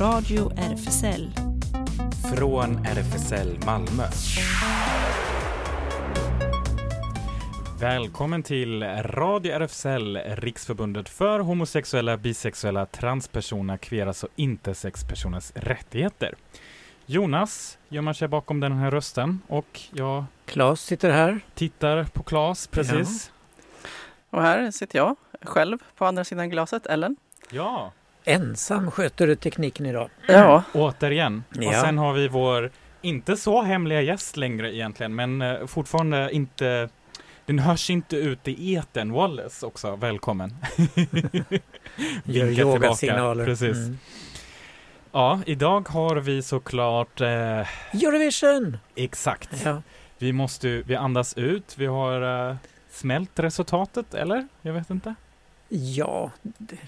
Radio RFSL. Från RFSL Malmö. Välkommen till Radio RFSL, Riksförbundet för homosexuella, bisexuella, transpersoner, kveras och intersexpersoners rättigheter. Jonas gömmer sig bakom den här rösten och jag Claes sitter här. tittar på Claes precis. Och här sitter jag själv på andra sidan glaset, Ellen. Ja, Ensam sköter du tekniken idag. Ja, återigen. Och Ja. sen har vi vår, inte så hemliga gäst längre egentligen, men eh, fortfarande inte den hörs inte ut i eten. Wallace också, välkommen. Gör yogasignaler. Precis. Mm. Ja, idag har vi såklart eh, Eurovision! exakt. Ja. Vi måste, vi andas ut. Vi har eh, smält resultatet, eller? Jag vet inte. Ja, det-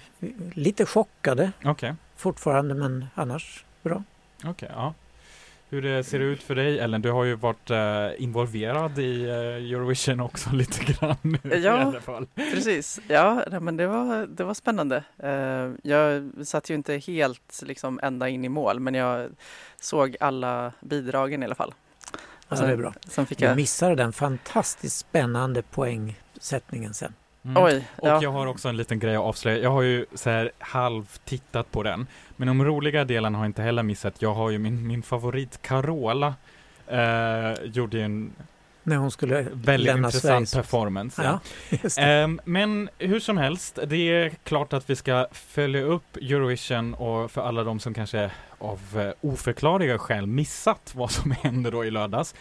lite chockade Okej, fortfarande men annars bra. okej, ja. Hur det ser ut för dig, Ellen? Du har ju varit eh, involverad i eh, Eurovision också lite grann. i Ja. alla fall. precis. Ja, nej, men det var, det var spännande. Eh, jag satt ju inte helt liksom, ända in i mål, men jag såg alla bidragen i alla fall. Ja, sen, det är bra. Sen fick jag... missade den fantastiskt spännande poängsättningen sen. Mm. Oj, Och ja. jag har också en liten grej att avslöja. Jag har ju så här halv tittat på den. Men de roliga delarna har jag inte heller missat. Jag har ju min, min favorit Carola. Eh, gjorde ju en När hon skulle väldigt lämna intressant Sveriges... performance. Ja, det. Ehm, men hur som helst, det är klart att vi ska följa upp Eurovision och för alla de som kanske av eh, oförklarliga skäl missat vad som hände då i lördags.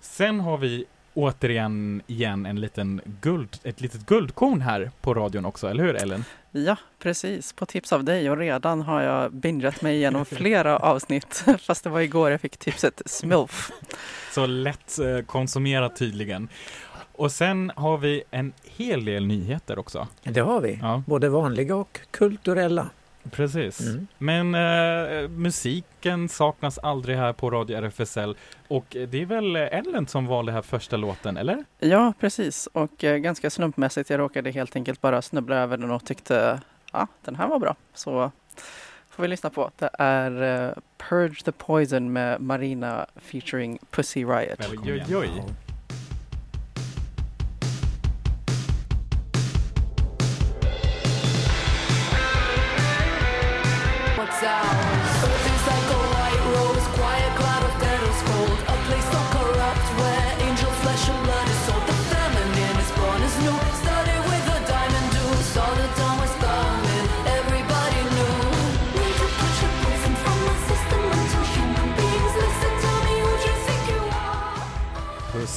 Sen har vi återigen igen en liten guld, ett litet guldkorn här på radion också, eller hur Ellen? ja, precis. På tips av dig och redan har jag bingat mig igenom flera avsnitt. Fast det var igår jag fick tipset Smilf. Så lätt eh, konsumerat tydligen. Och sen har vi en hel del nyheter också. det har vi. Ja, Både vanliga och kulturella. Precis. Mm. Men eh, musiken saknas aldrig här på Radio RFSL och det är väl Ellen som valde här första låten, eller? Ja, precis. Och eh, ganska slumpmässigt. Jag råkade helt enkelt bara snubbla över den och tyckte ja, den här var bra. Så får vi lyssna på. Det är eh, Purge the Poison med Marina featuring Pussy Riot. Oj, oj, oj.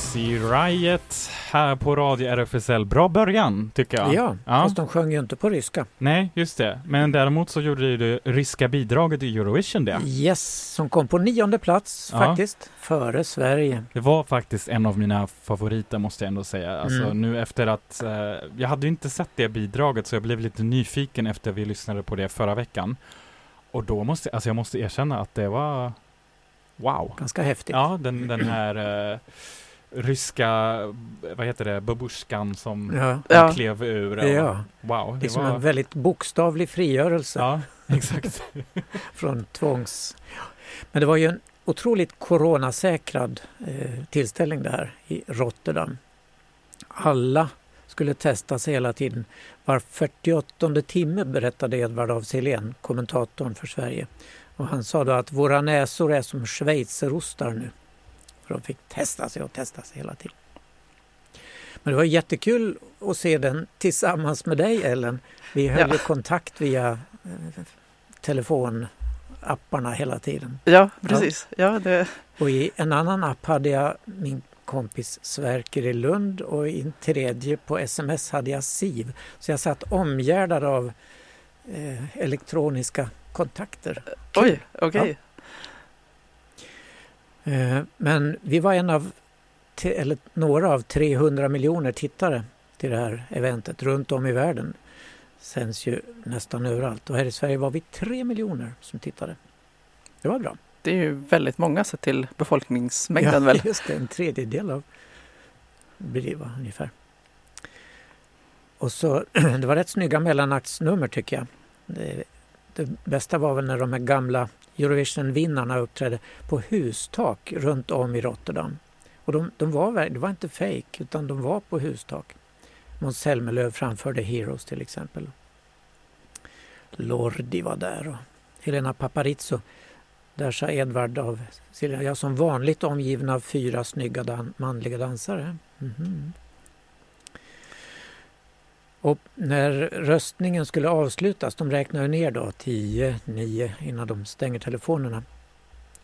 Pussy Riot här på Radio RFSL. Bra början, tycker jag. Ja, Ja. fast de sjöng ju inte på ryska. Nej, just det. Men däremot så gjorde ju det ryska bidraget i Eurovision det. Yes, som kom på nionde plats Ja. faktiskt, före Sverige. Det var faktiskt en av mina favoriter måste jag ändå säga. Alltså Mm. nu efter att, eh, jag hade ju inte sett det bidraget så jag blev lite nyfiken efter vi lyssnade på det förra veckan. Och då måste, alltså jag måste erkänna att det var wow. Ganska häftigt. Ja, den, den här eh, ryska, vad heter det, babushkan som Ja. Ja. klev ur. Och, Ja, Wow, det det är som var... en väldigt bokstavlig frigörelse Ja, exakt. från tvångs... Men det var ju en otroligt coronasäkrad eh, tillställning det här i Rotterdam. Alla skulle testas hela tiden. Var 48 timme berättade Edvard af Sillén, kommentatorn för Sverige. Och han sa då att våra näsor är som schweizerostar nu. För de fick testa sig och testa sig hela tiden. Men det var jättekul att se den tillsammans med dig Ellen. Vi höll Ja. kontakt via eh, telefonapparna hela tiden. Ja, precis. Ja, det, Och i en annan app hade jag min kompis Sverker i Lund och i en tredje på sms hade jag Siv. Så jag satt omgärdad av eh, elektroniska kontakter. oj, okej. Eh, men vi var en av, eller några av 300 miljoner tittare till det här eventet runt om i världen. Sänds ju nästan överallt och här i Sverige var vi 3 miljoner som tittade. Det var bra. Det är ju väldigt många sett till befolkningsmängden väl? just det, en tredjedel av blir det ungefär. Och så, det var rätt snygga mellanaktsnummer tycker jag. Det, bästa var väl när de här gamla Eurovision-vinnarna uppträdde på hustak runt om i Rotterdam. Och de, de var, det var inte fejk, utan de var på hustak. Måns Zelmerlöw framförde Heroes till exempel. Lordi var där och Helena Paparizou. Där sa Edvard av Silja, jag som vanligt omgiven av fyra snygga dan- manliga dansare. Mhm. Och när röstningen skulle avslutas, de räknade ner då 10, 9 innan de stänger telefonerna.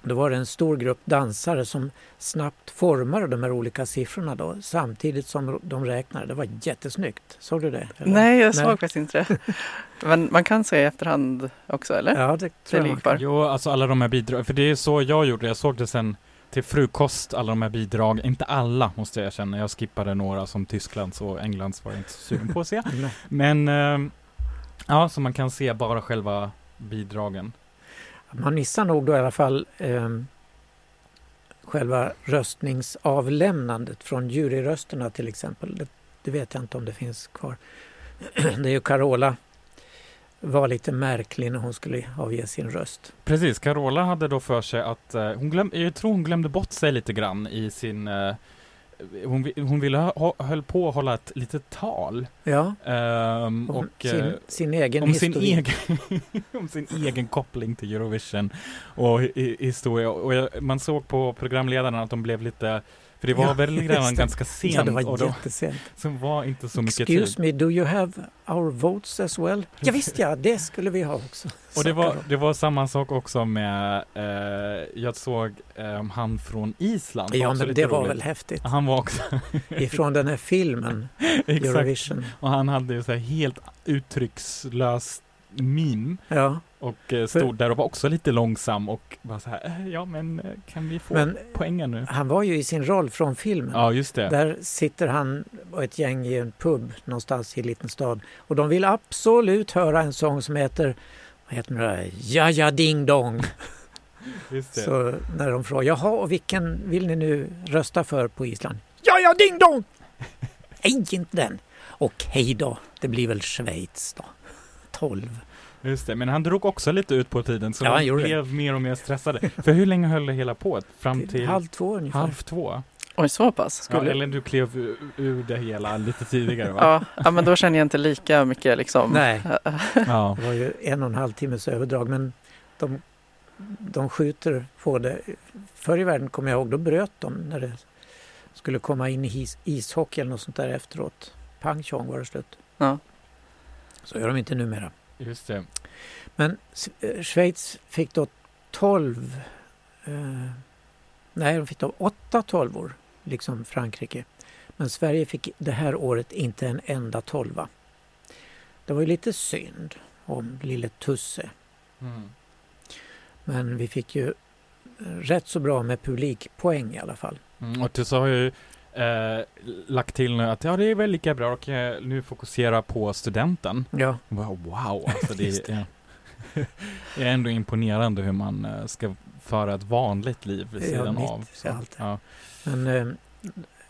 Då var det en stor grupp dansare som snabbt formade de här olika siffrorna då, samtidigt som de räknade. Det var jättesnyggt. Såg du det? eller? Nej, jag såg faktiskt inte det. Men man kan se i efterhand också, eller? Ja, det tror jag. man likbar. Jo, alltså alla de här bidrag, för det är så jag gjorde, jag såg det sen till frukost, alla de här bidrag, inte alla måste jag erkänna, jag skippade några som Tysklands och Englands var jag inte så sugen på att se. Men, ehm, ja, så man kan se bara själva bidragen. Man missar nog då i alla fall ehm, själva röstningsavlämnandet från juryrösterna till exempel. Det, det vet jag inte om det finns kvar. Det är ju Carola var lite märklig när hon skulle avge sin röst. Precis, Carola hade då för sig att, eh, hon glöm, jag tror hon glömde bort sig lite grann i sin, eh, hon, hon ville ha, höll på att hålla ett litet tal. Ja, om och, sin, eh, sin egen om sin, historik. egen, om sin egen koppling till Eurovision och hi- historia. Och jag, man såg på programledarna att de blev lite, för det var Ja, väl redan ganska sent Ja, det var och då, jättesent. så var inte så mycket Excuse tid. me, do you have our votes as well? Ja, visst ja, det skulle vi ha också. Och det var, det var samma sak också med, eh, jag såg eh, han från Island. Ja, men det var roligt. väl häftigt. Han var också, Ifrån den här filmen, exakt. Eurovision. Och han hade ju så här helt uttryckslöst meme Ja, och eh, stod där och var också lite långsam och var så här, eh, ja men eh, kan vi få men poängen nu? han var ju i sin roll från filmen. Ja, just det. Där sitter han och ett gäng i en pub någonstans i en liten stad. Och de vill absolut höra en sång som heter vad heter den där? Ja, ja, ding dong. Så när de frågar, jaha, och vilken vill ni nu rösta för på Island? Ja, ja, ding dong! Nej, inte den. Okej då, det blir väl Schweiz då. 12. Just det, men han drog också lite ut på tiden så Ja, han de gjorde det. blev mer och mer stressade. För hur länge höll det hela på? Fram till Halv två ungefär. halv två? Oj, så pass? Ja, Skulle... eller du klev ur, ur det hela lite tidigare va? Ja, ja, men då känner jag inte lika mycket liksom. Nej, Ja. det var ju en och en halv timmes överdrag men de, de skjuter på det. Förr i världen kommer jag ihåg, då bröt de när det skulle komma in i is, ishockey eller något sånt där efteråt. Pang tjong var det slut. Ja. Så gör de inte numera. Just det. Men eh, Schweiz fick då 12, eh, nej de fick då 8 tolvor, liksom Frankrike. Men Sverige fick det här året inte en enda tolva. Det var ju lite synd om lille Tusse. Mm. Men vi fick ju eh, rätt så bra med publikpoäng i alla fall. Mm, och Tusse har ju eh, lagt till nu att ja, det är väl lika bra och eh, nu fokusera på studenten. Ja, Wow, alltså det är, det är ändå imponerande hur man eh, ska föra ett vanligt liv vid Ja, sidan mitt av. Så, allt. ja. men eh,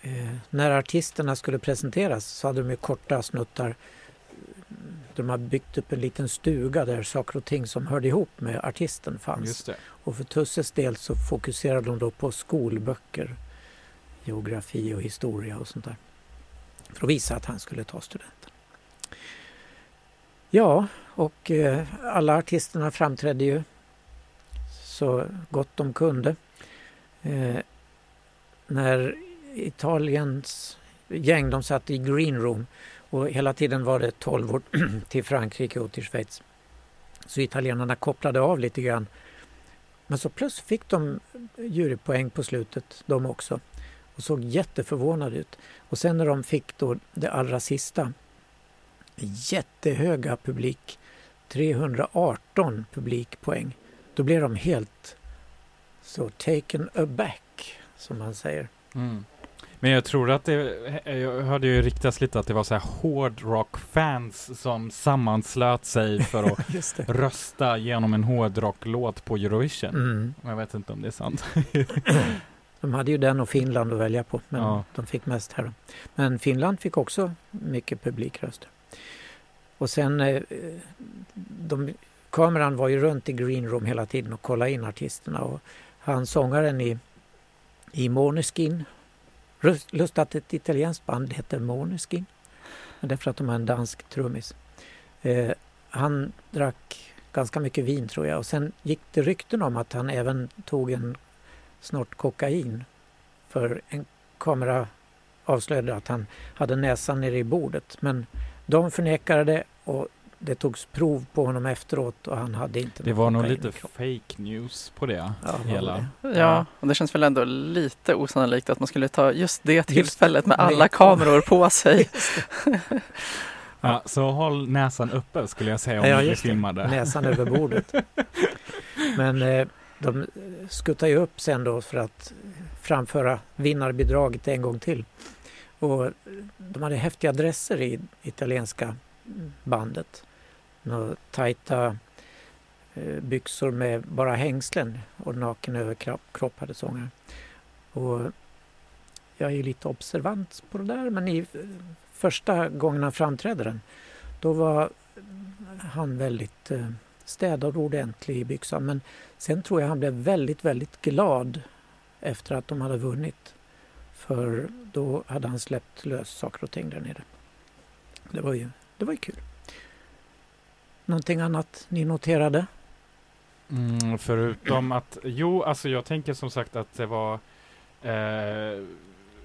eh, när artisterna skulle presenteras så hade de ju korta snuttar. De har byggt upp en liten stuga där saker och ting som hörde ihop med artisten fanns. Just det. Och för Tusses del så fokuserade de då på skolböcker, geografi och historia och sånt där. För att visa att han skulle ta studenten. Ja, och eh, alla artisterna framträdde ju så gott de kunde. Eh, när Italiens gäng, de satt i green room och hela tiden var det 12 år till Frankrike och till Schweiz. Så italienarna kopplade av lite grann men så plötsligt fick de jurypoäng på slutet, de också. Och såg jätteförvånade ut. Och sen när de fick då det allra sista, jättehöga publik, 318 publikpoäng, då blev de helt så taken aback, som man säger. Mm. Men jag tror att det, jag hörde ju riktas lite att det var så här hårdrock-fans som sammanslöt sig för att rösta genom en hårdrocklåt på Eurovision. Mm. Jag vet inte om det är sant. De hade ju den och Finland att välja på, men Ja. de fick mest här. Då. Men Finland fick också mycket publikröster. Och sen, eh, de kameran var ju runt i green room hela tiden och kollade in artisterna. Och han sångaren i, i Måneskin, lust att ett italienskt band heter Måneskin. Men det är för att de har en dansk trummis. Eh, han drack ganska mycket vin tror jag och sen gick det rykten om att han även tog en snort kokain. För en kamera avslöjade att han hade näsan nere i bordet. Men de förnekade det och det togs prov på honom efteråt och han hade inte Det var nog lite fake news på det Ja, hela. det. Ja, och det känns väl ändå lite osannolikt att man skulle ta just det tillfället med med alla kameror på sig. Ja, så håll näsan uppe skulle jag säga om Ja, det. filmade. Näsan över bordet. Men eh, de skuttar ju upp sen då för att framföra vinnarbidraget en gång till. Och de hade häftiga dresser i italienska bandet. Några tajta eh, byxor med bara hängslen och naken överkropp hade sångaren. Och jag är ju lite observant på det där men i första gången han framträdde den då var han väldigt eh, städad och ordentlig i byxan. Men sen tror jag han blev väldigt, väldigt glad efter att de hade vunnit. För då hade han släppt lös saker och ting där nere. Det var ju, det var ju kul. Någonting annat ni noterade? Mm, förutom att, jo, alltså jag tänker som sagt att det var eh,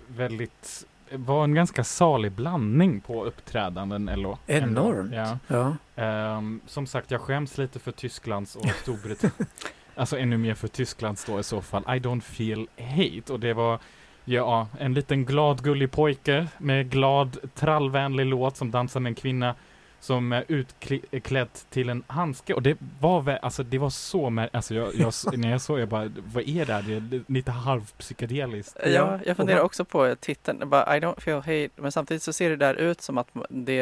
väldigt, var en ganska salig blandning på uppträdanden ändå. Enormt. Ja. Ja. Ehm, som sagt, jag skäms lite för Tysklands och Storbritannien. alltså ännu mer för Tysklands då i så fall. I don't feel hate. Och det var, ja, en liten glad gullig pojke med glad trallvänlig låt som dansar med en kvinna som är utklädd till en handske. Och det var väl, alltså det var så med, alltså jag, jag, när jag såg jag bara, vad är det här? Det är lite halvpsykedeliskt. Ja, Ja, jag funderar också på titeln, bara, I don't feel hate, men samtidigt så ser det där ut som att det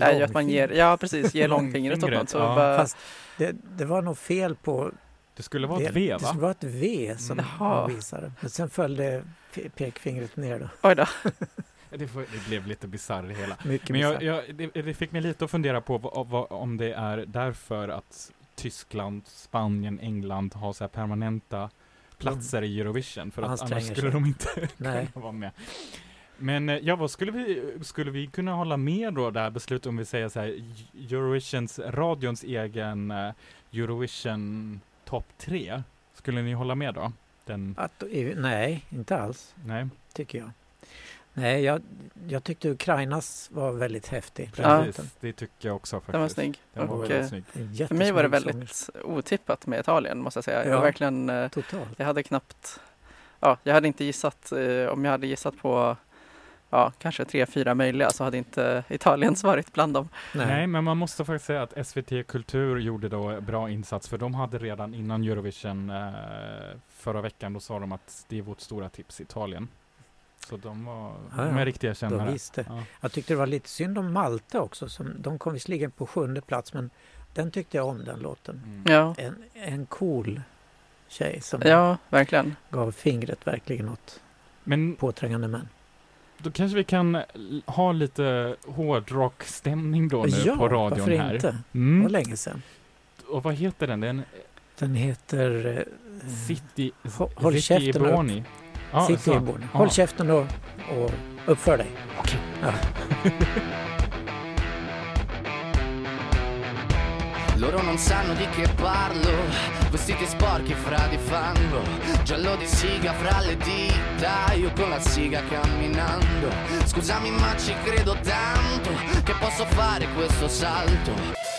är ju att man ger, ja precis, ger långfingret åt något. Så Ja. bara, Fast det, det var nog fel på... Det skulle vara det, ett V det va? skulle vara ett V som Mm. Visade. Men sen följde pe- pekfingret ner då. oj då. Det, får, det blev lite bisarrt det hela. Mycket Men jag, jag, det, det fick mig lite att fundera på vad, vad, om det är därför att Tyskland, Spanien, England har så här permanenta platser i Eurovision. För att annars skulle sig. de inte kunna vara med. Men eh, ja, vad skulle vi, skulle vi kunna hålla med då det här beslutet om vi säger så här Eurovisions, radions egen eh, Eurovision topp tre? Skulle ni hålla med då? Den, Att, nej, inte alls. nej, tycker jag. Nej, jag, jag tyckte Ukrainas var väldigt häftig. Ja. precis. Det tycker jag också faktiskt. Den var snygg. Den var Och, väldigt snygg. För mig var det väldigt otippat med Italien måste jag säga. Jag Ja. var verkligen, eh, Totalt. jag hade knappt, ja, jag hade inte gissat, eh, om jag hade gissat på Ja, kanske tre, fyra möjliga så hade inte Italiens varit bland dem. Nej. Nej, men man måste faktiskt säga att SVT Kultur gjorde då bra insats, för de hade redan innan Eurovision eh, förra veckan, då sa de att det är vårt stora tips, Italien. Så de var Ja, de ja. är riktiga Då kännare. visste. Ja. Jag tyckte det var lite synd om Malta också. Som, de kom visserligen på sjunde plats men den tyckte jag om den låten. Mm. Ja, En, en cool tjej som ja verkligen. gav fingret verkligen åt Men påträngande män. då kanske vi kan ha lite hårdrockstämning då nu ja, på radion varför här. inte? Det var Mm. länge sedan. Och vad heter den? Den Den heter eh, City, Hå- Håll City käften och Ebony. Ja, så. i Born. Ja. Håll käften och, och uppför dig. Ja. Loro non sanno di che parlo, vestiti sporchi fra di fango, giallo di siga fra le dita, io con la siga camminando. Scusami ma ci credo tanto che posso fare questo salto.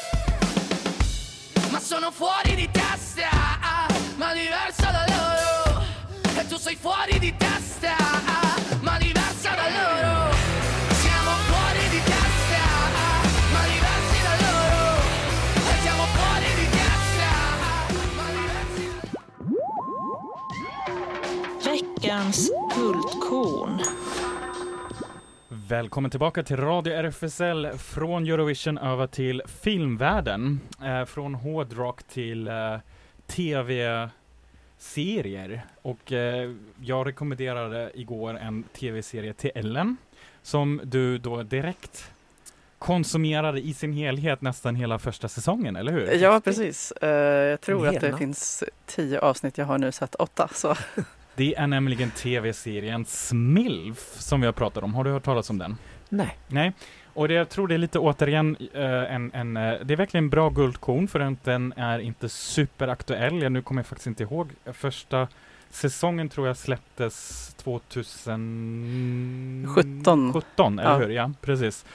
Välkommen tillbaka till Radio RFSL från Eurovision över till filmvärlden. Eh, från hårdrock till eh, tv-serier. Och eh, jag rekommenderade igår en tv-serie till Ellen som du då direkt konsumerade i sin helhet nästan hela första säsongen, eller hur? Ja, precis. Eh, jag tror En att det finns tio avsnitt. Jag har nu sett åtta. Så. Det är nämligen tv-serien Smilf som vi har pratat om. Har du hört talas om den? Nej, Nej, och det, jag tror det är lite återigen eh, en, en eh, det är verkligen en bra guldkorn för att den är inte superaktuell. Jag, nu kommer jag faktiskt inte ihåg. Första säsongen tror jag släpptes 2017. 17. eller Ja. hur? Ja, precis.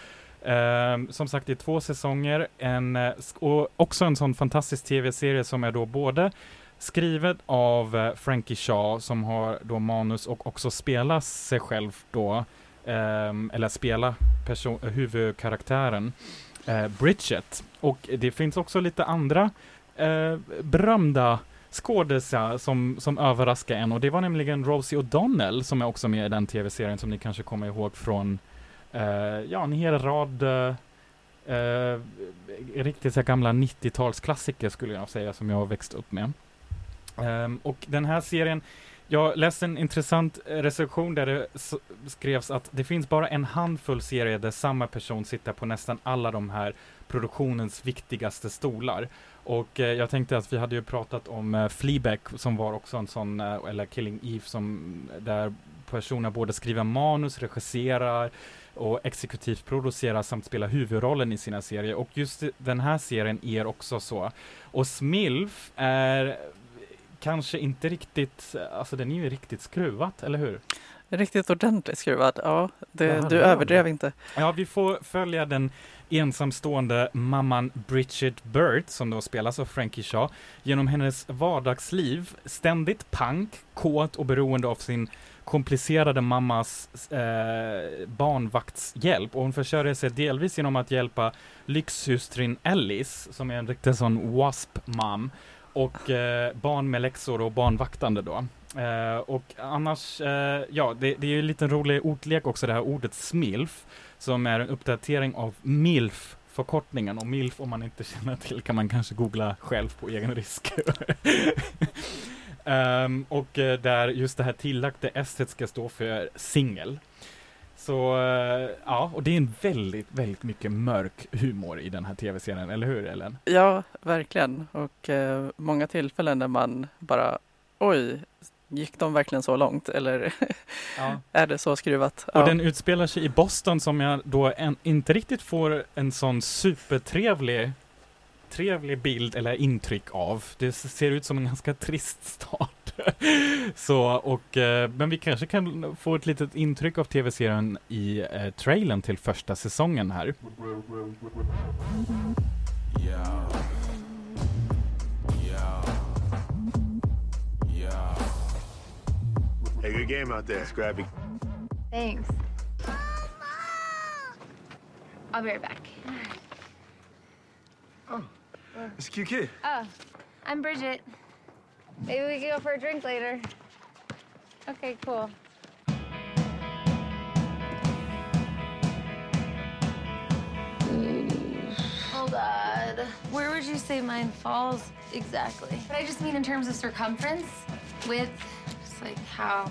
Ehm, som sagt, det är två säsonger en, eh, och också en sån fantastisk tv-serie som är då både skrivet av eh, Frankie Shaw som har då manus och också spelar sig själv då, ehm, eller spela person, huvudkaraktären eh, Bridget. Och det finns också lite andra eh, berömda skådisar som, som överraskar en och det var nämligen Rosie O'Donnell som är också med i den tv-serien som ni kanske kommer ihåg från eh, ja, en hel rad eh, eh riktigt så gamla 90-talsklassiker skulle jag säga som jag har växt upp med. Um, och den här serien, jag läste en intressant eh, recension där det skrevs att det finns bara en handfull serier där samma person sitter på nästan alla de här produktionens viktigaste stolar. Och eh, jag tänkte att vi hade ju pratat om eh, Fleabag som var också en sån, eh, eller Killing Eve som eh, där personer både skriver manus, regisserar och exekutivt producerar samt spelar huvudrollen i sina serier. Och just den här serien är också så. Och Smilf är kanske inte riktigt, alltså den är ju riktigt skruvat, eller hur? Riktigt ordentligt skruvad. Ja, det, du överdrev inte. Ja, vi får följa den ensamstående mamman Bridget Burt, som då spelas av Frankie Shaw, genom hennes vardagsliv, ständigt pank, kåt och beroende av sin komplicerade mammas eh, barnvaktshjälp. Och hon försörjer sig delvis genom att hjälpa lyxhustrin Ellis, som är en riktig sån wasp-mam, och eh, barn med läxor och barnvaktande då. Eh, och annars, eh, ja, det, det är ju en liten rolig ordlek också, det här ordet smilf, som är en uppdatering av milf, förkortningen. Och milf, om man inte känner till, kan man kanske googla själv på egen risk. um, och eh, där just det här tillagda s ska stå för singel. Så eh, ja, och det är en väldigt, väldigt mycket mörk humor i den här tv-serien, eller hur Ellen? Ja, verkligen. Och eh, många tillfällen där man bara oj, gick de verkligen så långt? Eller Ja. är det så skruvat? Och Ja. den utspelar sig i Boston som jag då en, inte riktigt får en sån supertrevlig trevlig bild eller intryck av. Det ser ut som en ganska trist start. Så, och, eh, men vi kanske kan få ett litet intryck av tv-serien i eh, trailern till första säsongen här. Hey, good game out there, Scrappy. Thanks. I'll be right back. It's a cute kid. Oh, I'm Bridget. Maybe we can go for a drink later. Okay, cool. Oh God. Where would you say mine falls exactly? But I just mean in terms of circumference, width, just like how.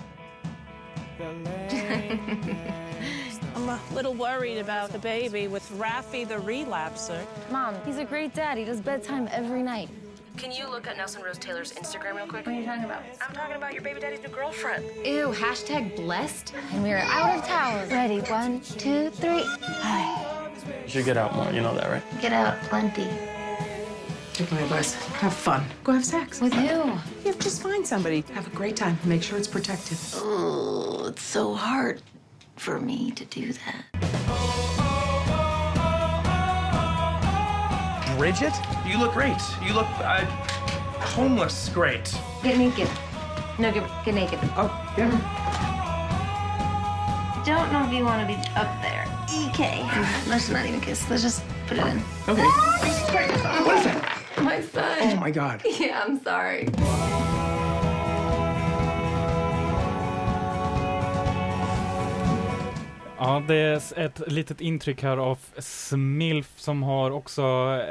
I'm a little worried about the baby with Rafi the relapser. Mom, he's a great dad. He does bedtime every night. Can you look at Nelson Rose Taylor's Instagram real quick? What are you talking about? I'm talking about your baby daddy's new girlfriend. Ew, hashtag blessed. And we're out of towels. Ready, one, two, three. Hi. You should get out more. You know that, right? Get out plenty. Take my advice. Have fun. Go have sex. With who? You have just find somebody. Have a great time. Make sure it's protected. Oh, it's so hard for me to do that. Bridget, you look great. You look uh, homeless great. Get naked. No, get, get naked. Oh, yeah. Don't know if you want to be up there. EK. Let's not even kiss. Let's just put it in. Okay. What is that? My son. Oh my God. Yeah, I'm sorry. Ja, det är ett litet intryck här av Smilf som har också,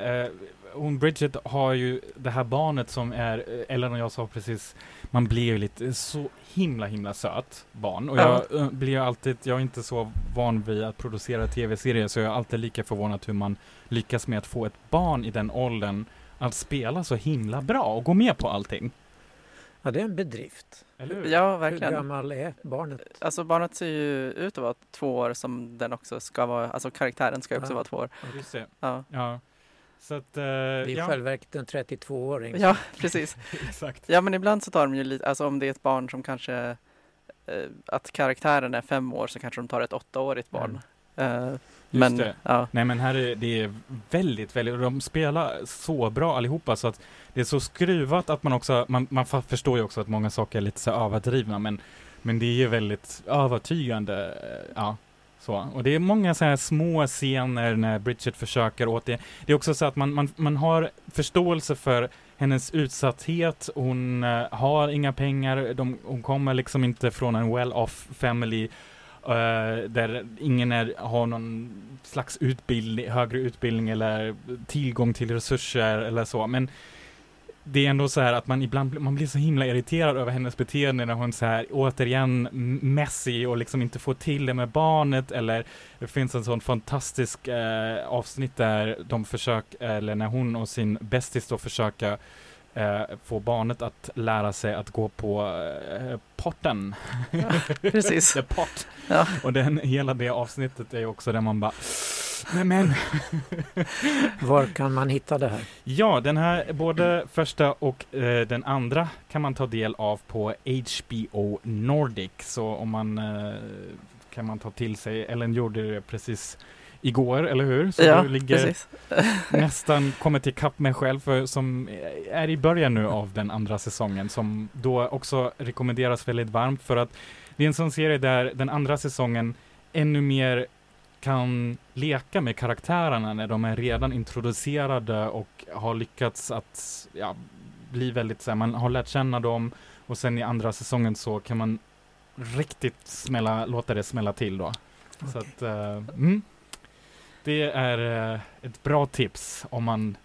eh, hon Bridget har ju det här barnet som är, eh, Ellen och jag sa precis, man blir ju lite så himla himla söt barn. Och Ja. jag eh, blir alltid, jag är inte så van vid att producera tv-serier så jag är alltid lika förvånad hur man lyckas med att få ett barn i den åldern att spela så himla bra och gå med på allting. Ja, det är en bedrift. Eller hur? Ja, Hur verkligen. gammal är barnet? Alltså barnet ser ju ut att vara två år som den också ska vara, alltså karaktären ska också Ja. vara två år. Just det. Ja, Ja. Så att, eh, Det är i ja. själva verket en 32-åring. ja precis. Exakt. Ja men ibland så tar de ju lite, alltså om det är ett barn som kanske, eh, att karaktären är fem år så kanske de tar ett åttaårigt barn. Eh, men, det. ja. Nej men här är det är väldigt, väldigt, de spelar så bra allihopa så att det är så skruvat att man också, man, man förstår ju också att många saker är lite så överdrivna men, men det är ju väldigt övertygande, eh, ja. Så. Och det är många så här små scener när Bridget försöker åt det. Det är också så att man, man, man har förståelse för hennes utsatthet, hon eh, har inga pengar, de, hon kommer liksom inte från en well-off family Eh, där ingen är, har någon slags utbildning, högre utbildning eller tillgång till resurser eller så. Men det är ändå så här att man ibland blir- man blir så himla irriterad över hennes beteende när hon så här återigen messy och liksom inte får till det med barnet eller det finns en sån fantastisk eh, avsnitt där de försöker, eller när hon och sin bästis då försöker eh, få barnet att lära sig att gå på eh, potten. precis. The pot. Ja. Och den, hela det avsnittet är också där man bara men, men. Var kan man hitta det här? Ja, den här, både första och eh, den andra kan man ta del av på HBO Nordic. Så om man eh, kan man ta till sig, Ellen gjorde det precis igår, eller hur? Så Ja, du ligger precis. nästan kommit ikapp mig själv för, som är i början nu av den andra säsongen som då också rekommenderas väldigt varmt för att det är en sån serie där den andra säsongen ännu mer kan leka med karaktärerna när de är redan introducerade och har lyckats att ja, bli väldigt så här, man har lärt känna dem och sen i andra säsongen så kan man riktigt smälla, låta det smälla till då. Så att, eh, mm. Det är eh, ett bra tips om man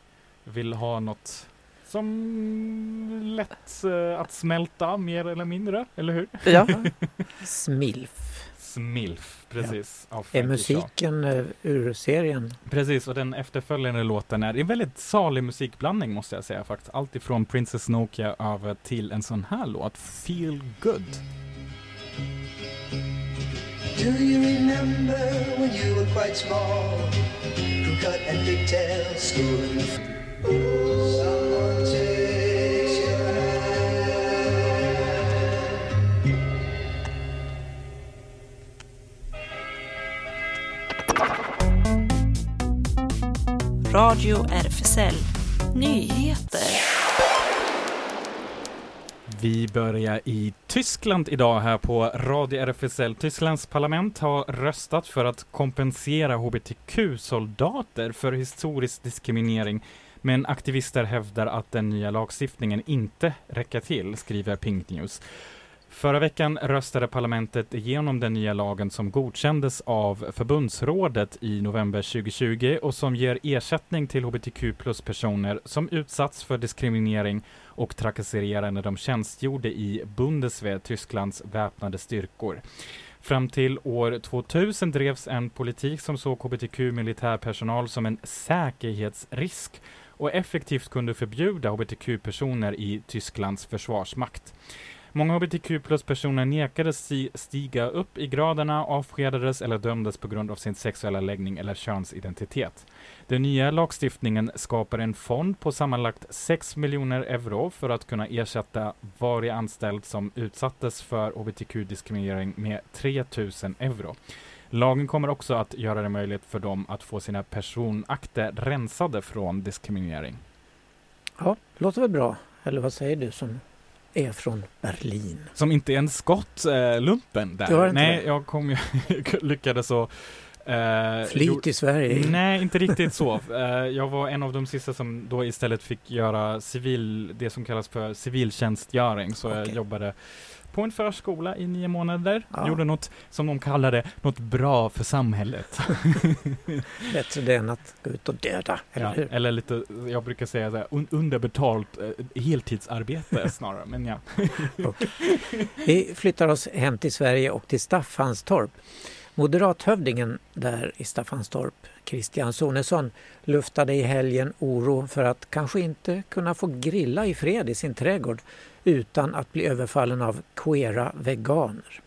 vill ha något som lätt eh, att smälta mer eller mindre, eller hur? Ja. Smilf. Smilf, precis. av Är musiken eh, ur serien? Precis, och den efterföljande låten är en väldigt salig musikblandning måste jag säga faktiskt. Allt ifrån Princess Nokia över till en sån här låt, Feel Good. Do you remember when you were quite small? Who cut and pigtails, schooling? Someone takes your Radio RFSL Nyheter. Vi börjar i Tyskland idag här på Radio RFSL. Tysklands parlament har röstat för att kompensera hbtq-soldater för historisk diskriminering. Men aktivister hävdar att den nya lagstiftningen inte räcker till, skriver Pink News. Förra veckan röstade parlamentet igenom den nya lagen som godkändes av förbundsrådet i november 2020 och som ger ersättning till hbtq plus-personer som utsatts för diskriminering och trakasserier när de tjänstgjorde i Bundeswehr, Tysklands väpnade styrkor. Fram till år 2000 drevs en politik som såg hbtq-militärpersonal som en säkerhetsrisk och effektivt kunde förbjuda hbtq-personer i Tysklands försvarsmakt. Många hbtq plus-personer nekades stiga upp i graderna, avskedades eller dömdes på grund av sin sexuella läggning eller könsidentitet. Den nya lagstiftningen skapar en fond på sammanlagt 6 miljoner euro för att kunna ersätta varje anställd som utsattes för hbtq-diskriminering med 3 000 euro. Lagen kommer också att göra det möjligt för dem att få sina personakter rensade från diskriminering. Ja, låter väl bra. Eller vad säger du som är från Berlin? Som inte är en skott, eh, där. Inte Nej, det? jag kom ju, lyckades så Eh, Flyt i Sverige. Nej, inte riktigt så. Eh, jag var en av de sista som då istället fick göra civil, det som kallas för civiltjänstgöring. Så jag Okej. jobbade på en förskola i nio månader. Ja. Gjorde något, som de kallar det, något bra för samhället. Bättre det än att gå ut och döda, eller Ja, hur? eller lite, jag brukar säga så här, un underbetalt eh, heltidsarbete snarare, men ja. Vi flyttar oss hem till Sverige och till Staffanstorp. Moderathövdingen där i Staffanstorp, Christian Sonesson, luftade i helgen oro för att kanske inte kunna få grilla i fred i sin trädgård utan att bli överfallen av queera veganer.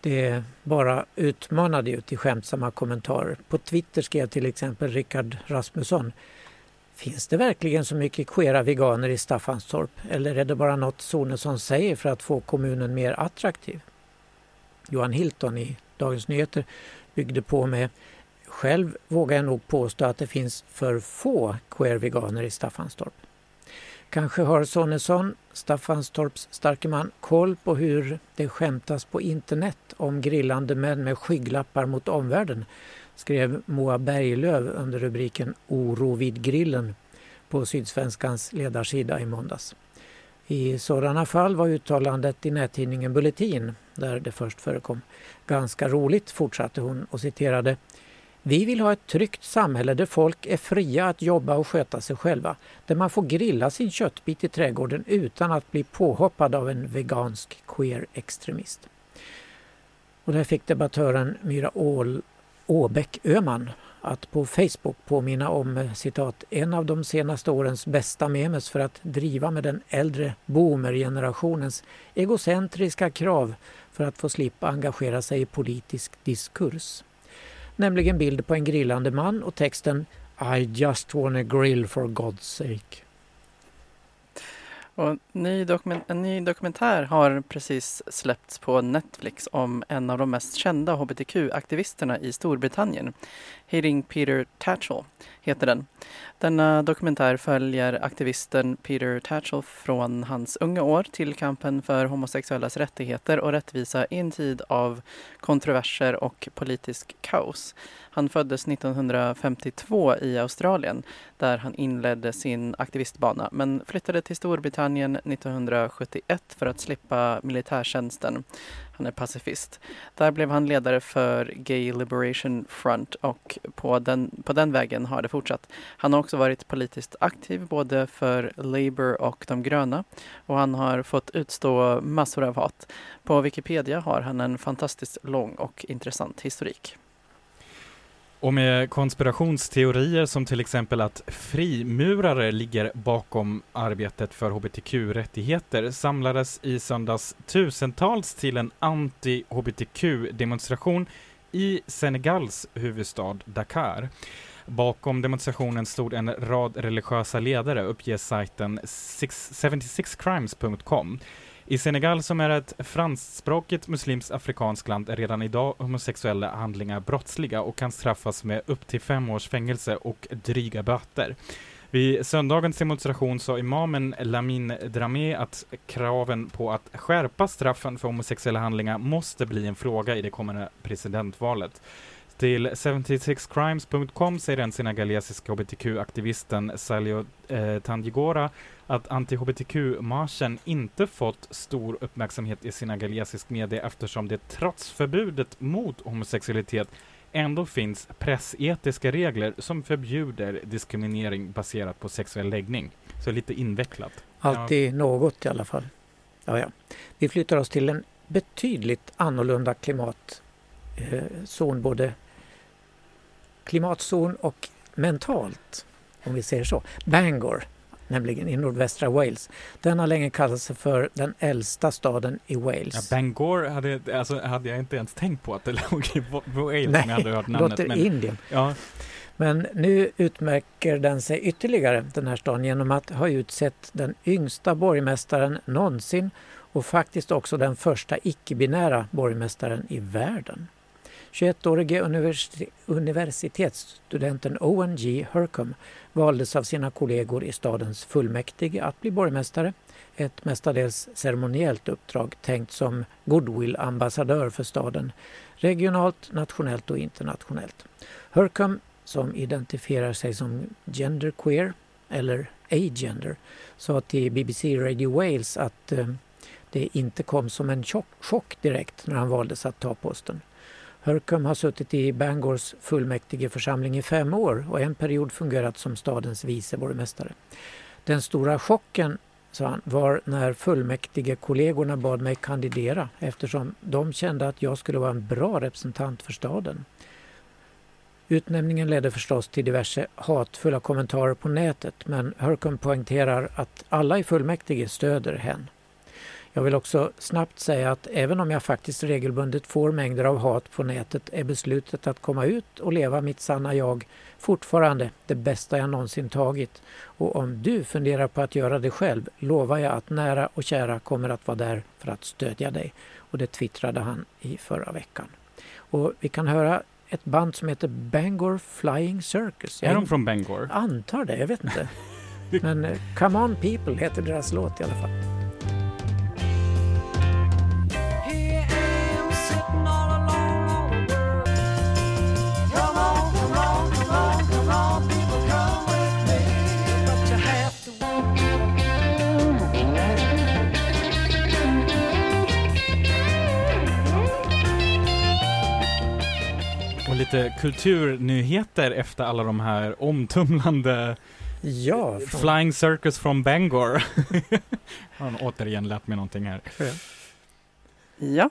Det bara utmanade ju till skämtsamma kommentarer. På Twitter skrev till exempel Rickard Rasmusson Finns det verkligen så mycket queera veganer i Staffanstorp eller är det bara något Sonesson säger för att få kommunen mer attraktiv? Johan Hilton i Dagens Nyheter byggde på med Själv vågar jag nog påstå att det finns för få queer-veganer i Staffanstorp. Kanske har Sonesson, Staffanstorps starke man, koll på hur det skämtas på internet om grillande män med skygglappar mot omvärlden, skrev Moa Berglöf under rubriken Oro vid grillen på Sydsvenskans ledarsida i måndags. I sådana fall var uttalandet i nättidningen Bulletin, där det först förekom, ganska roligt, fortsatte hon och citerade vi vill ha ett tryggt samhälle där folk är fria att jobba och sköta sig själva. Där man får grilla sin köttbit i trädgården utan att bli påhoppad av en vegansk queer-extremist. Och där fick debattören Myra Ål Åbäck Öman att på Facebook påminna om eh, citat en av de senaste årens bästa memes för att driva med den äldre boomergenerationens egocentriska krav för att få slippa engagera sig i politisk diskurs nämligen bild på en grillande man och texten I just wanna grill for God's sake. Och ny en ny dokumentär har precis släppts på Netflix om en av de mest kända hbtq-aktivisterna i Storbritannien. Hitting Peter Tatchell heter den. Denna dokumentär följer aktivisten Peter Tatchell från hans unga år till kampen för homosexuellas rättigheter och rättvisa i en tid av kontroverser och politisk kaos. Han föddes 1952 i Australien där han inledde sin aktivistbana men flyttade till Storbritannien 1971 för att slippa militärtjänsten. Han är pacifist. Där blev han ledare för Gay Liberation Front och på den, på den vägen har det fortsatt. Han har också varit politiskt aktiv både för Labour och de gröna och han har fått utstå massor av hat. På Wikipedia har han en fantastiskt lång och intressant historik. Och med konspirationsteorier som till exempel att frimurare ligger bakom arbetet för hbtq-rättigheter samlades i söndags tusentals till en anti-hbtq-demonstration i Senegals huvudstad Dakar. Bakom demonstrationen stod en rad religiösa ledare, uppger sajten 76crimes.com. I Senegal, som är ett franskspråkigt muslimskt afrikanskt land, är redan idag homosexuella handlingar brottsliga och kan straffas med upp till fem års fängelse och dryga böter. Vid söndagens demonstration sa imamen Lamin Dramé att kraven på att skärpa straffen för homosexuella handlingar måste bli en fråga i det kommande presidentvalet. Till 76crimes.com säger den senegalesiska hbtq-aktivisten Salio eh, Tandjigora att anti-hbtq-marschen inte fått stor uppmärksamhet i senegalesisk media eftersom det trots förbudet mot homosexualitet ändå finns pressetiska regler som förbjuder diskriminering baserat på sexuell läggning. Så lite invecklat. Alltid något i alla fall. Ja, ja. Vi flyttar oss till en betydligt annorlunda klimatzon, både klimatzon och mentalt, om vi säger så. Bangor, nämligen i nordvästra Wales. Den har länge kallat sig för den äldsta staden i Wales. Ja, Bangor hade, alltså, hade jag inte ens tänkt på att det låg i Wa- Wales Nej, jag hade hört namnet. låter Indien. Ja, Men nu utmärker den sig ytterligare, den här staden, genom att ha utsett den yngsta borgmästaren någonsin och faktiskt också den första icke-binära borgmästaren i världen. 21-årige universitetsstudenten Owen G. Hercombe valdes av sina kollegor i stadens fullmäktige att bli borgmästare. Ett mestadels ceremoniellt uppdrag tänkt som goodwill-ambassadör för staden regionalt, nationellt och internationellt. Hercombe, som identifierar sig som genderqueer eller agender, sa till BBC Radio Wales att eh, det inte kom som en chock direkt när han valdes att ta posten. Hörkum har suttit i Bangors fullmäktigeförsamling i fem år och en period fungerat som stadens vice borgmästare. Den stora chocken, sa han, var när fullmäktigekollegorna bad mig kandidera eftersom de kände att jag skulle vara en bra representant för staden. Utnämningen ledde förstås till diverse hatfulla kommentarer på nätet men Hörkum poängterar att alla i fullmäktige stöder hen. Jag vill också snabbt säga att även om jag faktiskt regelbundet får mängder av hat på nätet är beslutet att komma ut och leva mitt sanna jag fortfarande det bästa jag någonsin tagit. Och om du funderar på att göra det själv lovar jag att nära och kära kommer att vara där för att stödja dig. Och det twittrade han i förra veckan. Och vi kan höra ett band som heter Bangor Flying Circus. Är de från Bangor? antar det, jag vet inte. Men eh, Come On People heter deras låt i alla fall. Lite kulturnyheter efter alla de här omtumlande Ja, från- Flying Circus från Bangor. Han har återigen lärt mig någonting här. Ja,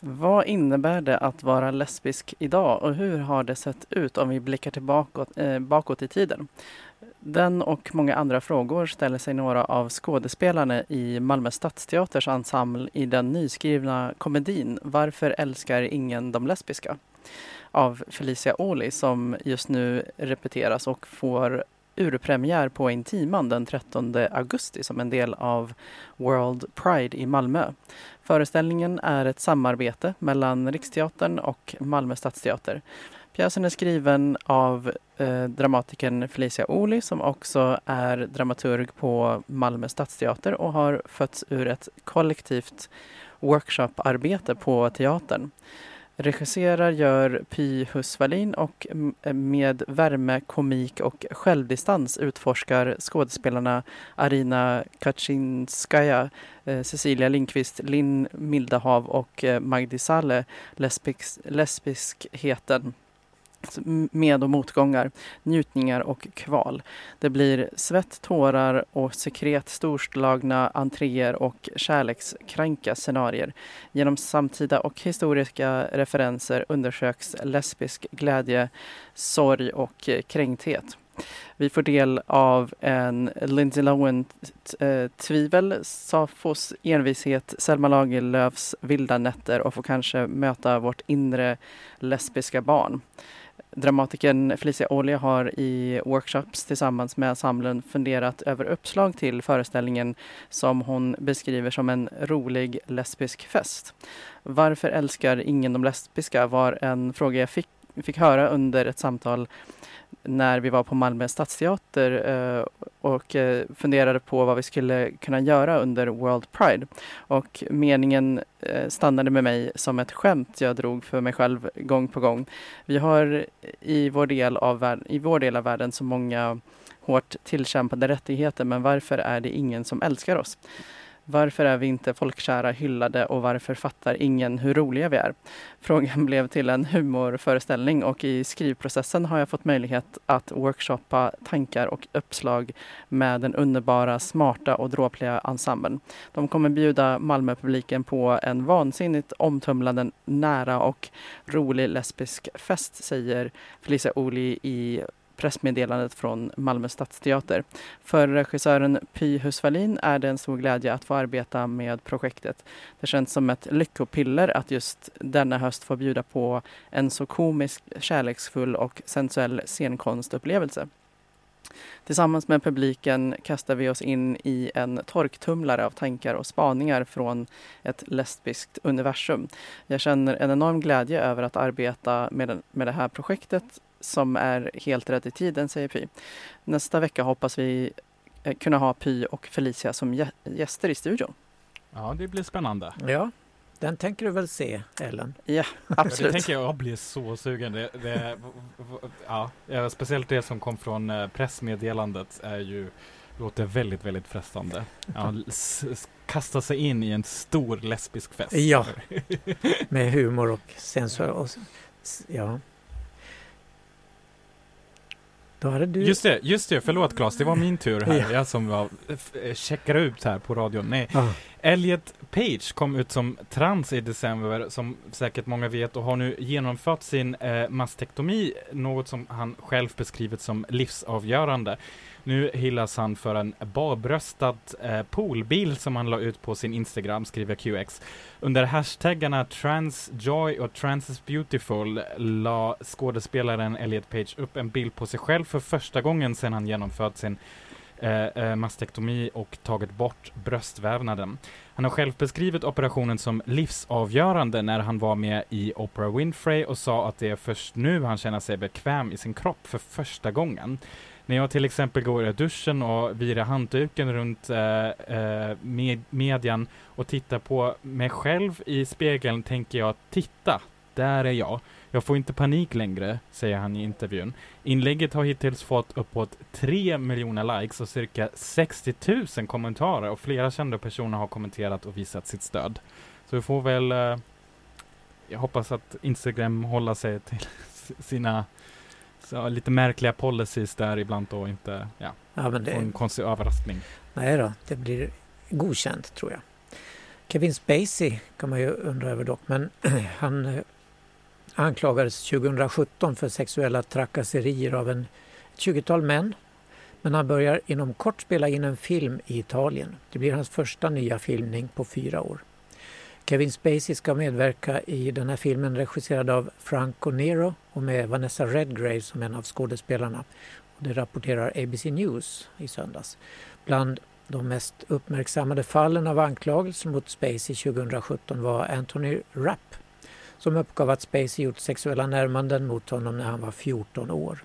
vad innebär det att vara lesbisk idag och hur har det sett ut om vi blickar tillbaka eh, bakåt i tiden? Den och många andra frågor ställer sig några av skådespelarna i Malmö stadsteaters ensemble i den nyskrivna komedin Varför älskar ingen de lesbiska? Av Felicia Ohly som just nu repeteras och får urpremiär på Intiman den 13 augusti som en del av World Pride i Malmö. Föreställningen är ett samarbete mellan Riksteatern och Malmö stadsteater. Pjäsen är skriven av eh, dramatikern Felicia Ohly som också är dramaturg på Malmö stadsteater och har fötts ur ett kollektivt workshoparbete på teatern. Regisserar gör Py Husvalin och eh, med värme, komik och självdistans utforskar skådespelarna Arina Kaczynskaja, eh, Cecilia Lindqvist, Linn Mildahav och eh, Magdi Saleh lesbisk, lesbiskheten med och motgångar, njutningar och kval. Det blir svett, tårar och sekret, storslagna entréer och kärlekskranka scenarier. Genom samtida och historiska referenser undersöks lesbisk glädje, sorg och kränkthet. Vi får del av en Lindsay Lohan-tvivel, eh, Safos envishet, Selma Lagerlöfs vilda nätter och får kanske möta vårt inre lesbiska barn. Dramatikern Felicia Olja har i workshops tillsammans med ensemblen funderat över uppslag till föreställningen som hon beskriver som en rolig lesbisk fest. Varför älskar ingen de lesbiska var en fråga jag fick, fick höra under ett samtal när vi var på Malmö stadsteater eh, och eh, funderade på vad vi skulle kunna göra under World Pride. Och meningen eh, stannade med mig som ett skämt jag drog för mig själv gång på gång. Vi har i vår del av, världen, i vår del av världen så många hårt tillkämpade rättigheter men varför är det ingen som älskar oss? Varför är vi inte folkkära, hyllade och varför fattar ingen hur roliga vi är? Frågan blev till en humorföreställning och i skrivprocessen har jag fått möjlighet att workshoppa tankar och uppslag med den underbara, smarta och dråpliga ensemblen. De kommer bjuda Malmöpubliken på en vansinnigt omtumlande, nära och rolig lesbisk fest, säger Felicia Ohly i pressmeddelandet från Malmö stadsteater. För regissören Py Husvalin är det en stor glädje att få arbeta med projektet. Det känns som ett lyckopiller att just denna höst få bjuda på en så komisk, kärleksfull och sensuell scenkonstupplevelse. Tillsammans med publiken kastar vi oss in i en torktumlare av tankar och spaningar från ett lesbiskt universum. Jag känner en enorm glädje över att arbeta med, den, med det här projektet som är helt rätt i tiden, säger Py. Nästa vecka hoppas vi eh, kunna ha Py och Felicia som gä- gäster i studion. Ja, det blir spännande. Ja, den tänker du väl se, Ellen? Ja, Ja, det absolut. tänker jag, jag blir så sugen. Det, det, ja, speciellt det som kom från eh, pressmeddelandet är ju låter väldigt, väldigt frestande. Ja, kasta sig in i en stor lesbisk fest. Ja. Med humor och sensor. Och, ja. Du... Just det, just det, förlåt Claes, det var min tur här. Ja. Jag som var, eh, checkar ut här på radion. Nej. Elliot Page kom ut som trans i december, som säkert många vet, och har nu genomfört sin eh, mastektomi, något som han själv beskrivit som livsavgörande. Nu hyllas han för en barbröstad eh, poolbil som han la ut på sin Instagram, skriver QX. Under hashtaggarna transjoy och trans is beautiful la skådespelaren Elliot Page upp en bild på sig själv för första gången sedan han genomfört sin eh, eh, mastektomi och tagit bort bröstvävnaden. Han har själv beskrivit operationen som livsavgörande när han var med i Oprah Winfrey och sa att det är först nu han känner sig bekväm i sin kropp för första gången. När jag till exempel går i duschen och virar handduken runt eh, eh, med median och tittar på mig själv i spegeln tänker jag titta, där är jag. Jag får inte panik längre, säger han i intervjun. Inlägget har hittills fått uppåt 3 miljoner likes och cirka 60 000 kommentarer och flera kända personer har kommenterat och visat sitt stöd. Så vi får väl eh, jag hoppas att Instagram håller sig till sina så, lite märkliga policies där ibland och inte ja, Ja, men få en det, konstig överraskning. nej då, det blir godkänt tror jag. Kevin Spacey kan man ju undra över dock, men han eh, anklagades 2017 för sexuella trakasserier av en ett 20-tal män. Men han börjar inom kort spela in en film i Italien. Det blir hans första nya filmning på fyra år. Kevin Spacey ska medverka i den här filmen regisserad av Franco Nero och med Vanessa Redgrave som en av skådespelarna. Det rapporterar ABC News i söndags. Bland de mest uppmärksammade fallen av anklagelser mot Spacey 2017 var Anthony Rapp som uppgav att Spacey gjort sexuella närmanden mot honom när han var 14 år.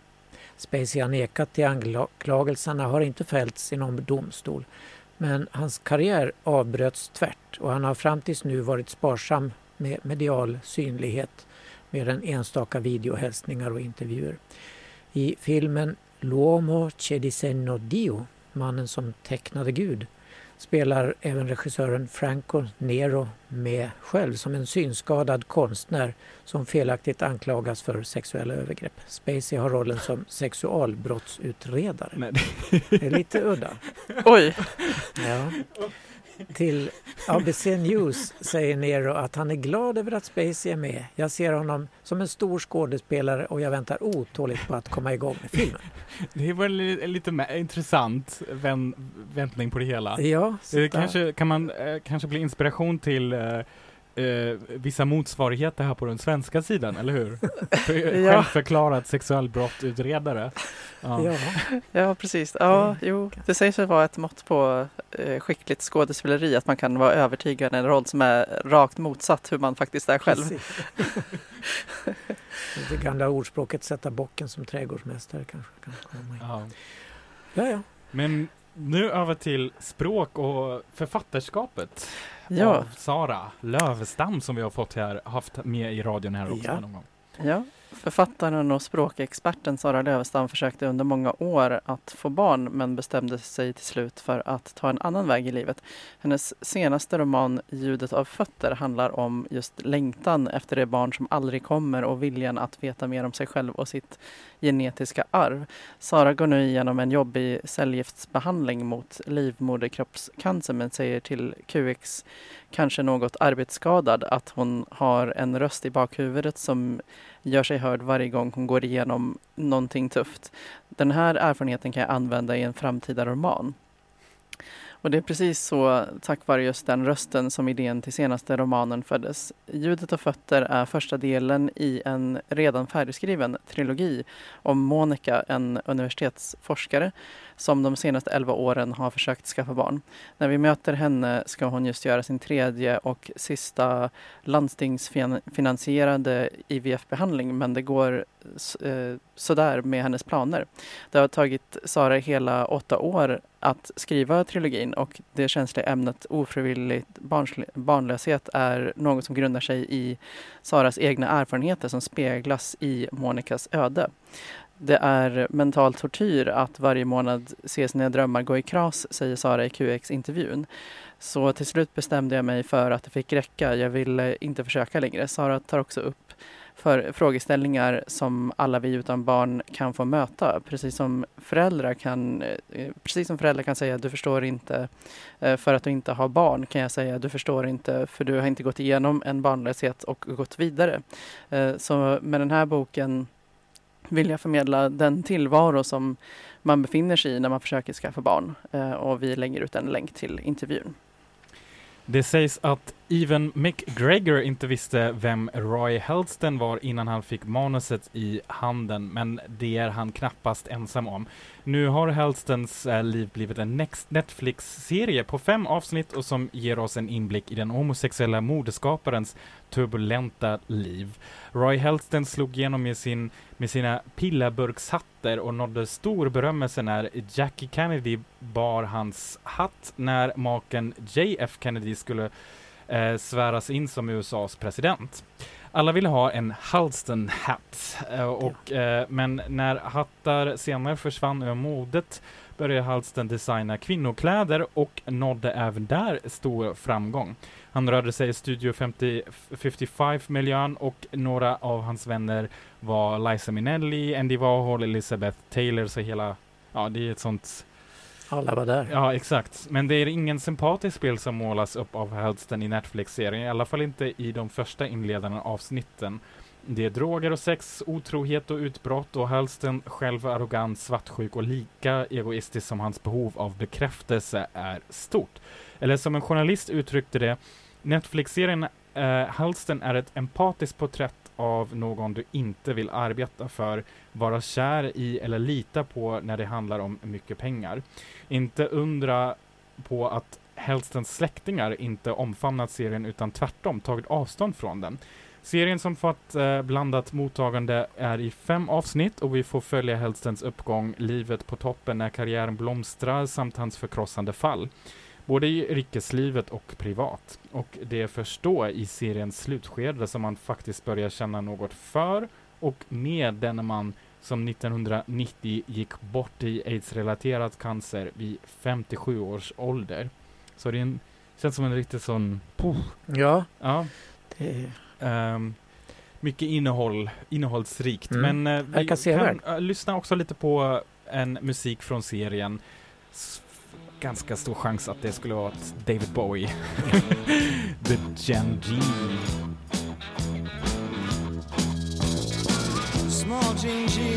Spacey har nekat till anklagelserna har inte fällts i någon domstol. Men hans karriär avbröts tvärt och han har fram tills nu varit sparsam med medial synlighet med en enstaka videohälsningar och intervjuer. I filmen L'uomo che disegno Dio, mannen som tecknade Gud, spelar även regissören Franco Nero med själv som en synskadad konstnär som felaktigt anklagas för sexuella övergrepp. Spacey har rollen som sexualbrottsutredare. Nej, Det är lite udda. Oj! Ja. Till ABC News säger Nero att han är glad över att Spacey är med. Jag ser honom som en stor skådespelare och jag väntar otåligt på att komma igång med filmen. Det var li- lite intressant vän, vändning på det hela. Ja, Eh, kanske kan man eh, kanske bli inspiration till eh, eh, vissa motsvarigheter här på den svenska sidan, eller hur? För- Ja. Självförklarad sexualbrottutredare. Ja. Ja, Ja, precis. Ja, jo, det sägs väl vara ett mått på eh, skickligt skådespeleri att man kan vara övertygad i en roll som är rakt motsatt hur man faktiskt är själv. Det gamla ordspråket sätta bocken som trädgårdsmästare kanske kan komma in. Ja. Ja, ja. Men nu över till språk och författarskapet Ja. av Sara Lövestam som vi har fått här, haft med i radion här också Ja. någon gång. Ja, författaren och språkexperten Sara Lövestam försökte under många år att få barn men bestämde sig till slut för att ta en annan väg i livet. Hennes senaste roman Ljudet av fötter handlar om just längtan efter det barn som aldrig kommer och viljan att veta mer om sig själv och sitt genetiska arv. Sara går nu igenom en jobbig cellgiftsbehandling mot livmoderkroppscancer men säger till QX, kanske något arbetsskadad, att hon har en röst i bakhuvudet som gör sig hörd varje gång hon går igenom någonting tufft. Den här erfarenheten kan jag använda i en framtida roman. Och det är precis så, tack vare just den rösten, som idén till senaste romanen föddes. Ljudet och fötter är första delen i en redan färdigskriven trilogi om Monica, en universitetsforskare som de senaste 11 åren har försökt skaffa barn. När vi möter henne ska hon just göra sin tredje och sista landstingsfinansierade IVF-behandling men det går eh, sådär med hennes planer. Det har tagit Sara hela åtta år att skriva trilogin och det känsliga ämnet ofrivilligt barnlöshet är något som grundar sig i Saras egna erfarenheter som speglas i Monikas öde. Det är mental tortyr att varje månad se sina drömmar gå i kras, säger Sara i QX-intervjun. Så till slut bestämde jag mig för att det fick räcka. Jag ville inte försöka längre. Sara tar också upp för frågeställningar som alla vi utan barn kan få möta. Precis som föräldrar kan, eh, precis som föräldrar kan säga du förstår inte eh, för att du inte har barn kan jag säga du förstår inte för du har inte gått igenom en barnlöshet och gått vidare. Eh, så med den här boken vilja förmedla den tillvaro som man befinner sig i när man försöker skaffa barn. Eh, och vi lägger ut en länk till intervjun. Det sägs att Even McGregor inte visste vem Roy Helston var innan han fick manuset i handen, men det är han knappast ensam om. Nu har Helstons eh, liv blivit en Netflix-serie på fem avsnitt och som ger oss en inblick i den homosexuella modeskaparens turbulenta liv. Roy Helston slog igenom med, sin, med sina pillaburkshattar och nådde stor berömmelse när Jackie Kennedy bar hans hatt när maken JF Kennedy skulle eh, sväras in som USAs president. Alla ville ha en Halston hatt, eh, och, eh, men när hattar senare försvann ur modet började Halston designa kvinnokläder och nådde även där stor framgång. Han rörde sig i Studio 50, 55-miljön och några av hans vänner var Liza Minnelli, Andy Warhol, Elizabeth Taylor, så hela, ja det är ett sånt Alla var där. Ja, exakt. Men det är ingen sympatisk bild som målas upp av Helston i Netflix-serien, i alla fall inte i de första inledande avsnitten. Det är droger och sex, otrohet och utbrott och Helston själv arrogant, svartsjuk och lika egoistisk som hans behov av bekräftelse är stort. Eller som en journalist uttryckte det, Netflix-serien eh, Helston är ett empatiskt porträtt av någon du inte vill arbeta för, vara kär i eller lita på när det handlar om mycket pengar. Inte undra på att Hellstons släktingar inte omfamnat serien utan tvärtom tagit avstånd från den. Serien som fått eh, blandat mottagande är i fem avsnitt och vi får följa Hellstons uppgång, livet på toppen när karriären blomstrar samt hans förkrossande fall. Både i yrkeslivet och privat. Och det är först då i seriens slutskede som man faktiskt börjar känna något för och med den man som 1990 gick bort i aids-relaterad cancer vid 57 års ålder. Så det är en, känns som en riktigt sån... Puh. Ja. Ja. Det Ehm, mycket innehåll, innehållsrikt. Mm. Men eh, vi Verkar kan sevärd. eh, lyssna också lite på en musik från serien. S- ganska stor chans att det skulle vara ett David Bowie. The Gen G. Small Jean Genie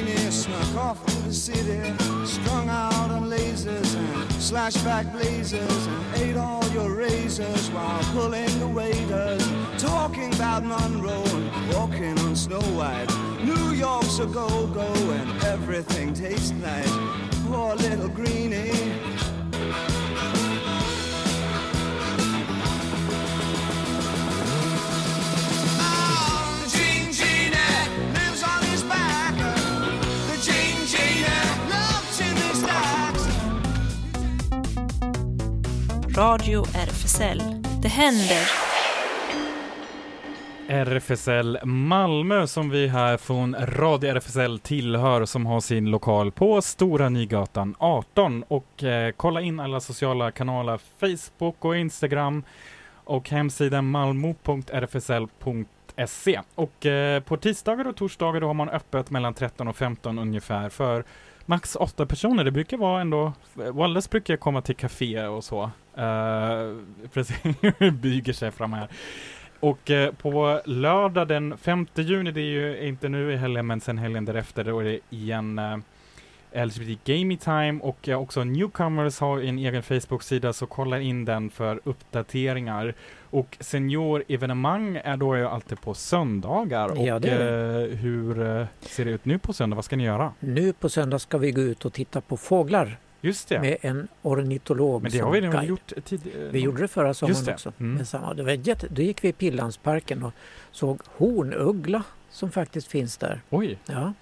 off to the city, strung out on lasers and slashback blazers, and ate all your razors while pulling the waiters, talking about Monroe and walking on Snow White. New York's a go-go and everything tastes nice. Poor little greenie. Radio RFSL. Det händer. RFSL Malmö som vi här från Radio RFSL tillhör som har sin lokal på Stora Nygatan 18 och eh, kolla in alla sociala kanaler Facebook och Instagram och hemsidan malmo.rfsl.se och eh, på tisdagar och torsdagar då har man öppet mellan 13 och 15 ungefär för max åtta personer. Det brukar vara ändå, Wallace brukar komma till café och så. Uh, precis, bygger sig fram här. Och eh, på lördag den 5 juni, det är ju inte nu i helgen men sen helgen därefter, då är det igen eh, LGBT Gaming Time och eh, också Newcomers har en egen Facebook-sida så kolla in den för uppdateringar. Och seniorevenemang är då ju alltid på söndagar. Ja, och eh, hur eh, ser det ut nu på söndag? Vad ska ni göra? Nu på söndag ska vi gå ut och titta på fåglar Just det. med en ornitolog Men det har vi redan gjort eh, Vi gjorde det förra sommaren det. också. Mm. Samma. Det var jätte... Då gick vi i Pildammsparken och såg hornuggla som faktiskt finns där. Oj, Ja.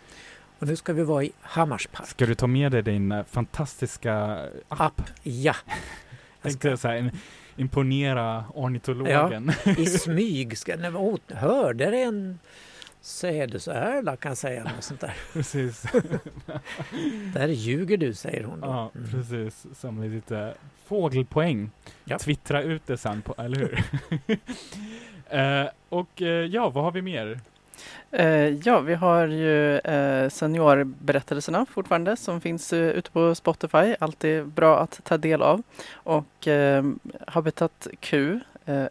Och nu ska vi vara i Hammarspark. ska du ta med dig din eh, fantastiska app? Ja, Tänkte så här, imponera ornitologen. i smyg. Ska... Men, åh, hörde det en sädesärla kan jag säga. Något sånt där. Precis. där ljuger du, säger hon. Då. Ja, Mm. precis. Samla lite fågelpoäng. Ja. Twittra ut det sen, på, eller hur? Eh, och eh, ja, vad har vi mer? Eh, ja, vi har ju eh, seniorberättelserna fortfarande som finns eh, ute på Spotify. Alltid bra att ta del av. Och Habitat Q,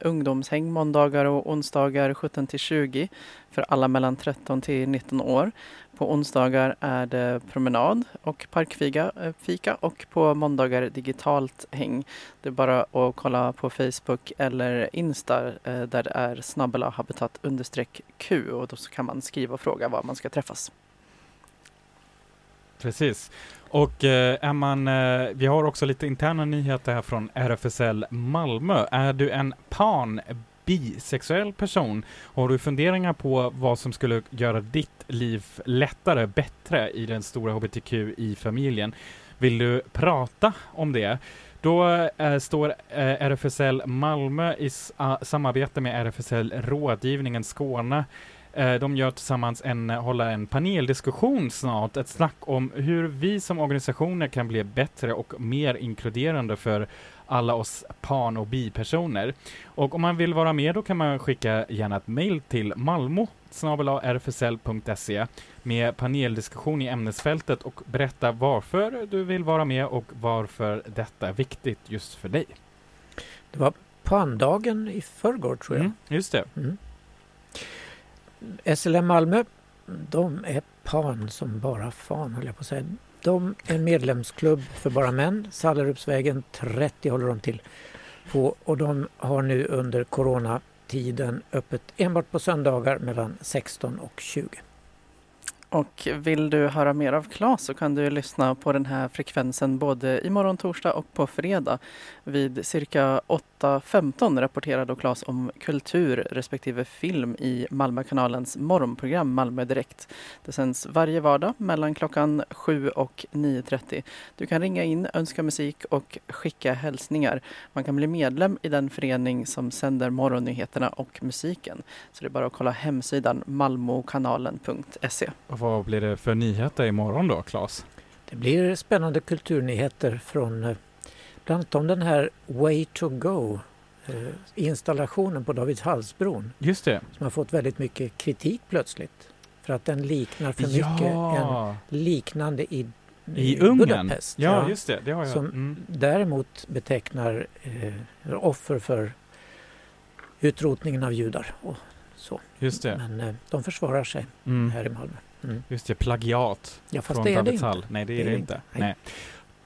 ungdomshäng måndagar och onsdagar 17 till 20 för alla mellan 13 till 19 år. På onsdagar är det promenad och parkfika eh, fika och på måndagar digitalt häng. Det är bara att kolla på Facebook eller Insta eh, där det är snabbela habitat understreck Q och då så kan man skriva och fråga var man ska träffas. Precis. Och eh, är man, eh, vi har också lite interna nyheter här från RFSL Malmö. Är du en pan bisexuell person? Har du funderingar på vad som skulle göra ditt liv lättare, bättre i den stora hbtq i familjen? Vill du prata om det? Då eh, står eh, RFSL Malmö i ah, samarbete med RFSL Rådgivningen Skåne eh, De gör tillsammans en, hålla en paneldiskussion snart, ett snack om hur vi som organisationer kan bli bättre och mer inkluderande för alla oss pan och bipersoner. Och om man vill vara med då kan man skicka gärna ett mejl till malmo rfsl.se med paneldiskussion i ämnesfältet och berätta varför du vill vara med och varför detta är viktigt just för dig. Det var pandagen i förrgår tror jag. Mm, just det. Mm. SLM Malmö, de är pan som bara fan höll jag på att säga. De är en medlemsklubb för bara män. Sallerupsvägen 30 håller de till på och de har nu under coronatiden öppet enbart på söndagar mellan 16 och 20. Och vill du höra mer av Claes så kan du lyssna på den här frekvensen både imorgon torsdag och på fredag. Vid cirka 8.15 rapporterar då Claes om kultur respektive film i Malmökanalens morgonprogram Malmö Direkt. Det sänds varje vardag mellan klockan 7 och 9.30. Du kan ringa in, önska musik och skicka hälsningar. Man kan bli medlem i den förening som sänder morgonnyheterna och musiken. Så det är bara att kolla hemsidan malmokanalen.se. Vad blir det för nyheter imorgon då, Claes? Det blir spännande kulturnyheter från eh, bland annat om den här Way to Go eh, installationen på Davidshalsbron Just det. som har fått väldigt mycket kritik plötsligt för att den liknar för mycket Ja. en liknande i, I Ungern? Budapest. Ja, just det. Det har jag. Som Mm. däremot betecknar eh, offer för utrotningen av judar och så. Just det. Men eh, de försvarar sig Mm. här i Malmö. Mm. Just det, plagiat Ja, fast från det är det David inte. Nej, det är Det det, är det inte. Nej.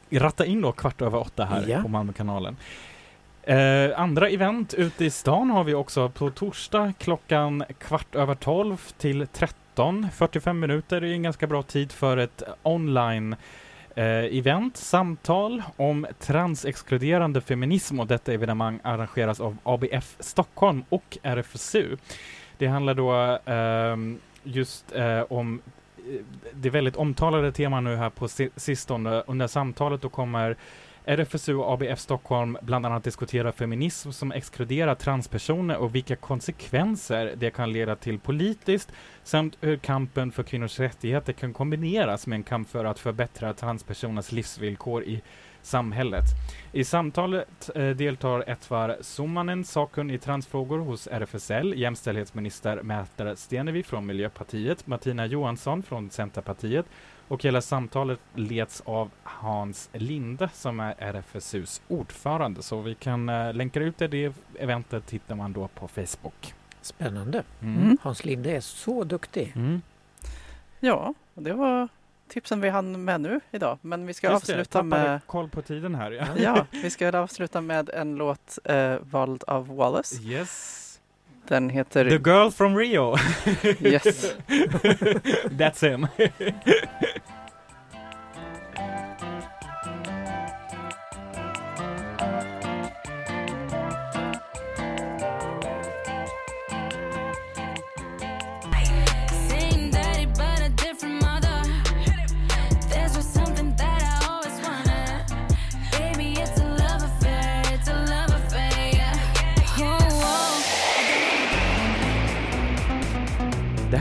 Nej. Ratta in då kvart över åtta här Ja. på Malmökanalen. Eh, andra event ute i stan har vi också på torsdag klockan kvart över tolv till 13. 45 minuter är en ganska bra tid för ett online eh, event, samtal om transexkluderande feminism och detta evenemang arrangeras av ABF Stockholm och RFSU. Det handlar då ehm, just eh, om eh, det väldigt omtalade teman nu här på sistone. Under samtalet då kommer RFSU och ABF Stockholm bland annat diskutera feminism som exkluderar transpersoner och vilka konsekvenser det kan leda till politiskt samt hur kampen för kvinnors rättigheter kan kombineras med en kamp för att förbättra transpersoners livsvillkor i samhället. I samtalet eh, deltar Etvar Summanen, sakkunnig i transfrågor hos RFSL, jämställdhetsminister Märta Stenevi från Miljöpartiet, Martina Johansson från Centerpartiet och hela samtalet leds av Hans Linde som är RFSUs ordförande. Så vi kan eh, länka ut det, det eventet hittar man då på Facebook. Spännande. Mm. Hans Linde är så duktig. Mm. Ja, det var tipsen vi hann med nu idag. Men vi ska Just det, avsluta tappade med... koll på tiden här. Ja. Ja, vi ska avsluta med en låt eh, vald av Wallace. Yes. Den heter... The girl from Rio. Yes. That's him.